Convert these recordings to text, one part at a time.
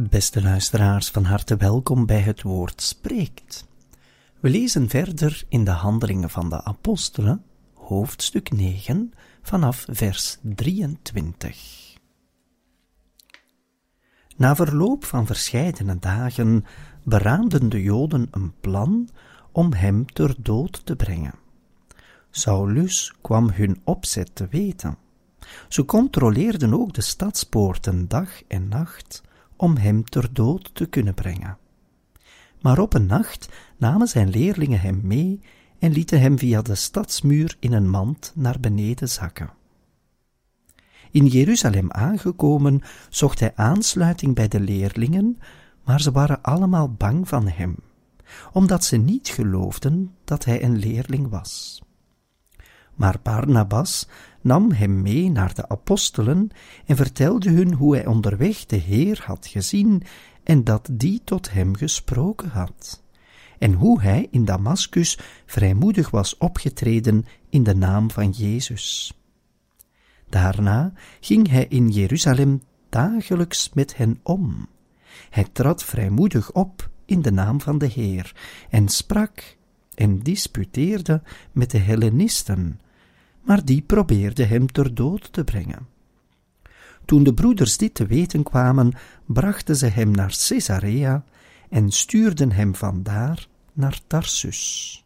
Beste luisteraars, van harte welkom bij het woord spreekt. We lezen verder in de Handelingen van de Apostelen, hoofdstuk 9, vanaf vers 23. Na verloop van verscheidene dagen beraamden de Joden een plan om hem ter dood te brengen. Saulus kwam hun opzet te weten. Ze controleerden ook de stadspoorten dag en nacht om hem ter dood te kunnen brengen. Maar op een nacht namen zijn leerlingen hem mee en lieten hem via de stadsmuur in een mand naar beneden zakken. In Jeruzalem aangekomen zocht hij aansluiting bij de leerlingen, maar ze waren allemaal bang van hem, omdat ze niet geloofden dat hij een leerling was. Maar Barnabas nam hem mee naar de apostelen en vertelde hun hoe hij onderweg de Heer had gezien en dat die tot hem gesproken had, en hoe hij in Damaskus vrijmoedig was opgetreden in de naam van Jezus. Daarna ging hij in Jeruzalem dagelijks met hen om. Hij trad vrijmoedig op in de naam van de Heer en sprak en disputeerde met de Hellenisten, maar die probeerden hem ter dood te brengen. Toen de broeders dit te weten kwamen, brachten ze hem naar Caesarea en stuurden hem vandaar naar Tarsus.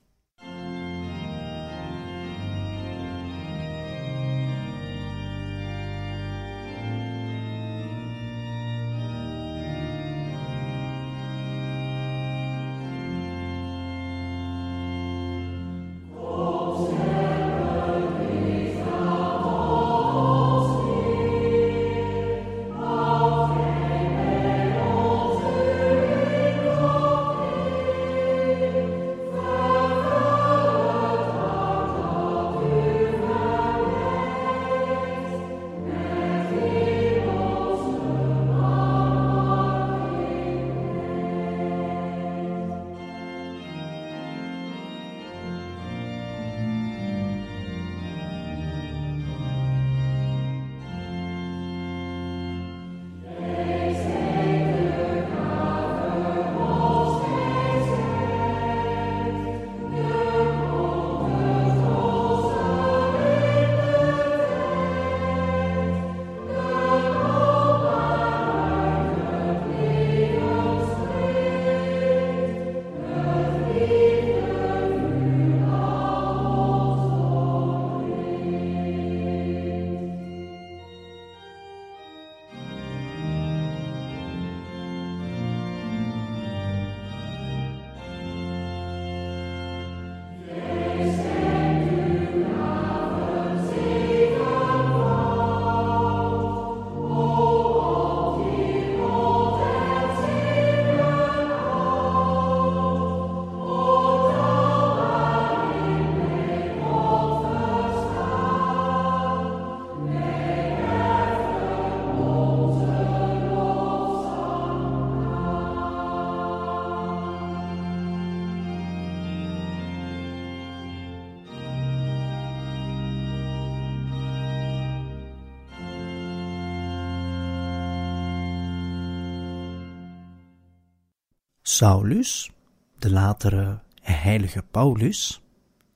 Saulus, de latere heilige Paulus,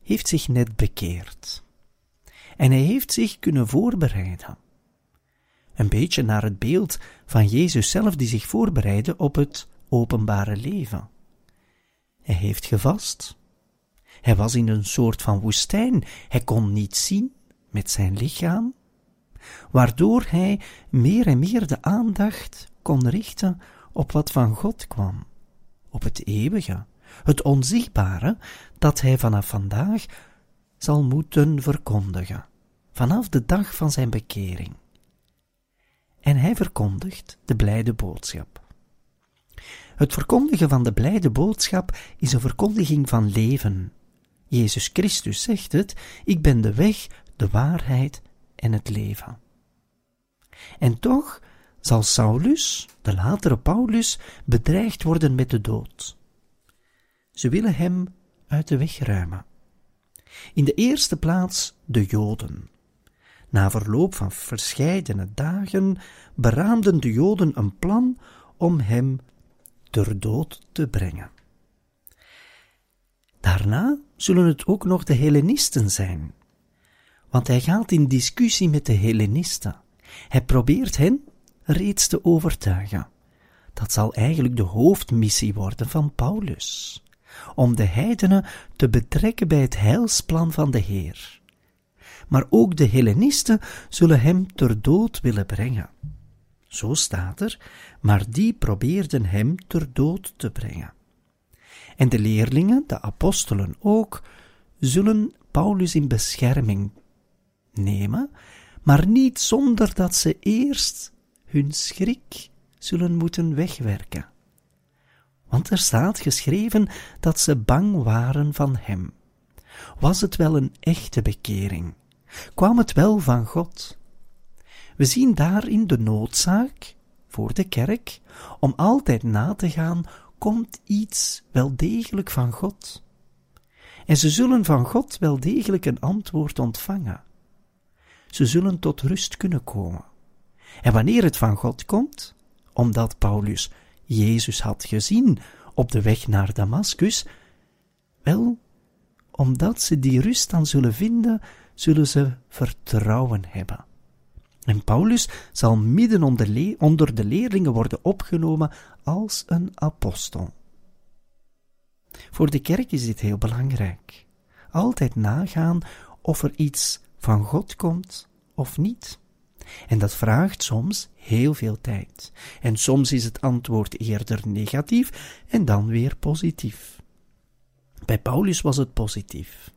heeft zich net bekeerd. En hij heeft zich kunnen voorbereiden. Een beetje naar het beeld van Jezus zelf die zich voorbereidde op het openbare leven. Hij heeft gevast. Hij was in een soort van woestijn. Hij kon niet zien met zijn lichaam, waardoor hij meer en meer de aandacht kon richten op wat van God kwam op het eeuwige, het onzichtbare, dat hij vanaf vandaag zal moeten verkondigen, vanaf de dag van zijn bekering. en hij verkondigt de blijde boodschap. Het verkondigen van de blijde boodschap is een verkondiging van leven. Jezus Christus zegt het: Ik ben de weg, de waarheid en het leven. En toch zal Saulus, de latere Paulus, bedreigd worden met de dood. Ze willen hem uit de weg ruimen. In de eerste plaats de Joden. Na verloop van verscheidene dagen beraamden de Joden een plan om hem ter dood te brengen. Daarna zullen het ook nog de Hellenisten zijn, want hij gaat in discussie met de Hellenisten. Hij probeert hen reeds te overtuigen. Dat zal eigenlijk de hoofdmissie worden van Paulus, om de heidenen te betrekken bij het heilsplan van de Heer. Maar ook de Hellenisten zullen hem ter dood willen brengen. Zo staat er, maar die probeerden hem ter dood te brengen. En de leerlingen, de apostelen ook, zullen Paulus in bescherming nemen, maar niet zonder dat ze eerst hun schrik zullen moeten wegwerken. Want er staat geschreven dat ze bang waren van hem. Was het wel een echte bekering? Kwam het wel van God? We zien daarin de noodzaak voor de kerk om altijd na te gaan, komt iets wel degelijk van God? En ze zullen van God wel degelijk een antwoord ontvangen. Ze zullen tot rust kunnen komen. En wanneer het van God komt, omdat Paulus Jezus had gezien op de weg naar Damaskus, wel, omdat ze die rust dan zullen vinden, zullen ze vertrouwen hebben. En Paulus zal midden onder de leerlingen worden opgenomen als een apostel. Voor de kerk is dit heel belangrijk. Altijd nagaan of er iets van God komt of niet. En dat vraagt soms heel veel tijd. En soms is het antwoord eerder negatief en dan weer positief. Bij Paulus was het positief.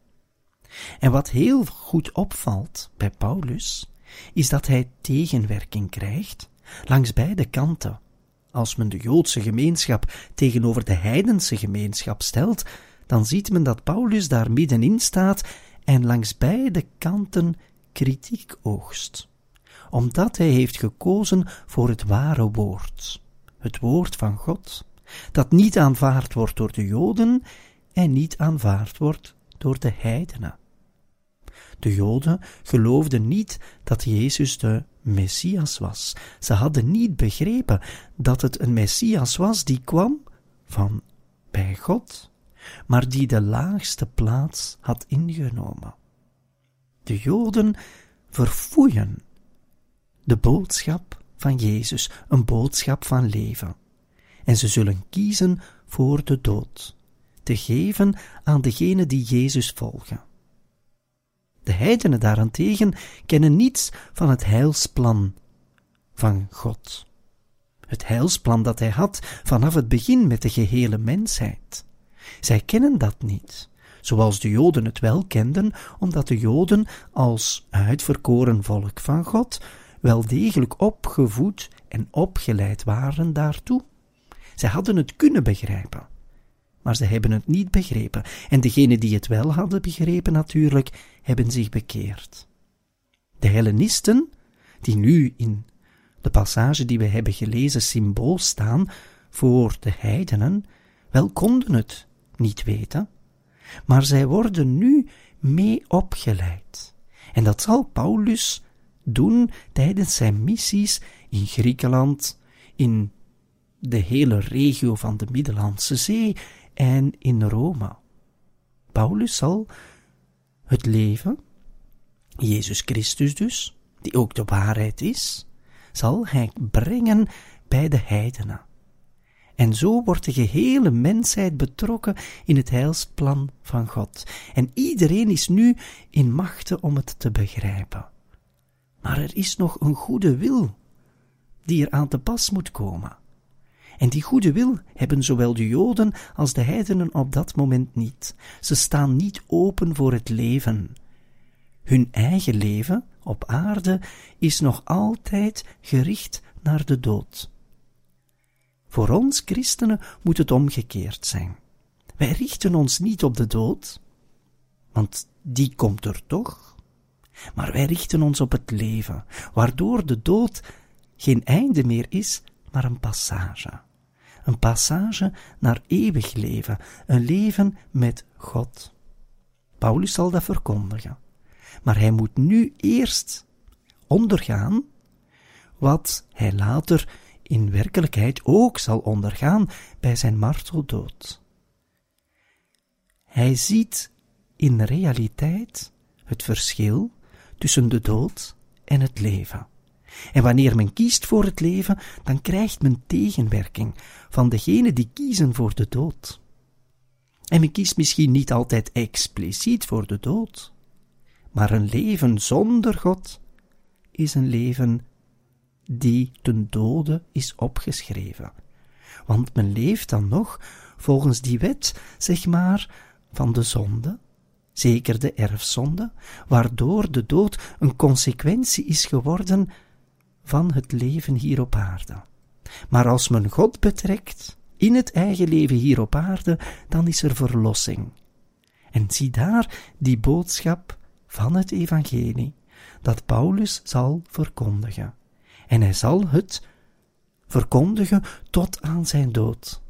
En wat heel goed opvalt bij Paulus, is dat hij tegenwerking krijgt langs beide kanten. Als men de Joodse gemeenschap tegenover de heidense gemeenschap stelt, dan ziet men dat Paulus daar middenin staat en langs beide kanten kritiek oogst omdat hij heeft gekozen voor het ware woord, het woord van God, dat niet aanvaard wordt door de Joden en niet aanvaard wordt door de heidenen. De Joden geloofden niet dat Jezus de Messias was. Ze hadden niet begrepen dat het een Messias was die kwam van bij God, maar die de laagste plaats had ingenomen. De Joden verfoeien de boodschap van Jezus, een boodschap van leven. En ze zullen kiezen voor de dood, te geven aan degenen die Jezus volgen. De heidenen daarentegen kennen niets van het heilsplan van God. Het heilsplan dat hij had vanaf het begin met de gehele mensheid. Zij kennen dat niet, zoals de Joden het wel kenden, omdat de Joden als uitverkoren volk van God wel degelijk opgevoed en opgeleid waren daartoe. Zij hadden het kunnen begrijpen, maar ze hebben het niet begrepen, en degenen die het wel hadden begrepen natuurlijk, hebben zich bekeerd. De Hellenisten, die nu in de passage die we hebben gelezen symbool staan voor de heidenen, wel konden het niet weten, maar zij worden nu mee opgeleid. En dat zal Paulus doen tijdens zijn missies in Griekenland, in de hele regio van de Middellandse Zee en in Rome. Paulus zal het leven, Jezus Christus dus, die ook de waarheid is, zal hij brengen bij de heidenen. En zo wordt de gehele mensheid betrokken in het heilsplan van God. En iedereen is nu in machte om het te begrijpen. Maar er is nog een goede wil die er aan te pas moet komen. En die goede wil hebben zowel de Joden als de heidenen op dat moment niet. Ze staan niet open voor het leven. Hun eigen leven op aarde is nog altijd gericht naar de dood. Voor ons christenen moet het omgekeerd zijn. Wij richten ons niet op de dood, want die komt er toch, maar wij richten ons op het leven, waardoor de dood geen einde meer is, maar een passage. Een passage naar eeuwig leven, een leven met God. Paulus zal dat verkondigen. Maar hij moet nu eerst ondergaan wat hij later in werkelijkheid ook zal ondergaan bij zijn marteldood. Hij ziet in realiteit het verschil tussen de dood en het leven. En wanneer men kiest voor het leven, dan krijgt men tegenwerking van degenen die kiezen voor de dood. En men kiest misschien niet altijd expliciet voor de dood, maar een leven zonder God is een leven die ten dode is opgeschreven. Want men leeft dan nog volgens die wet, zeg maar, van de zonde, zeker de erfzonde, waardoor de dood een consequentie is geworden van het leven hier op aarde. Maar als men God betrekt in het eigen leven hier op aarde, dan is er verlossing. En zie daar die boodschap van het evangelie, dat Paulus zal verkondigen. En hij zal het verkondigen tot aan zijn dood.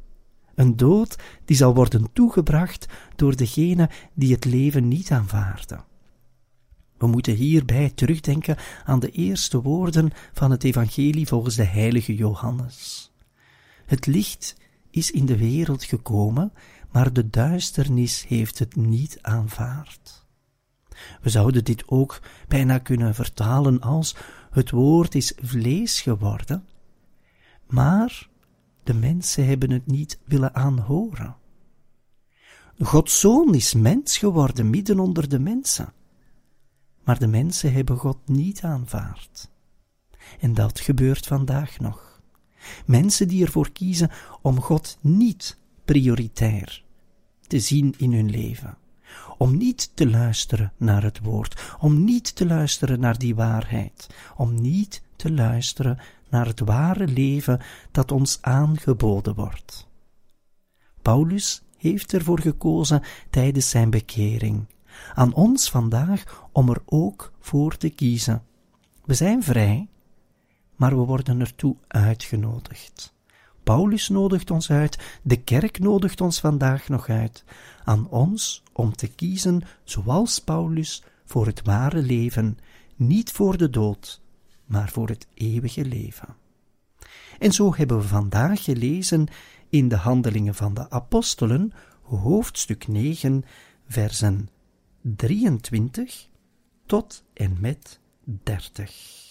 Een dood die zal worden toegebracht door degene die het leven niet aanvaarden. We moeten hierbij terugdenken aan de eerste woorden van het Evangelie volgens de heilige Johannes. Het licht is in de wereld gekomen, maar de duisternis heeft het niet aanvaard. We zouden dit ook bijna kunnen vertalen als het woord is vlees geworden, maar de mensen hebben het niet willen aanhoren. Gods zoon is mens geworden midden onder de mensen, maar de mensen hebben God niet aanvaard. En dat gebeurt vandaag nog. Mensen die ervoor kiezen om God niet prioritair te zien in hun leven. Om niet te luisteren naar het woord, om niet te luisteren naar die waarheid, om niet te luisteren naar het ware leven dat ons aangeboden wordt. Paulus heeft ervoor gekozen tijdens zijn bekering. Aan ons vandaag om er ook voor te kiezen. We zijn vrij, maar we worden ertoe uitgenodigd. Paulus nodigt ons uit, de kerk nodigt ons vandaag nog uit, aan ons om te kiezen, zoals Paulus, voor het ware leven, niet voor de dood, maar voor het eeuwige leven. En zo hebben we vandaag gelezen in de Handelingen van de Apostelen, hoofdstuk 9, versen 23 tot en met 30.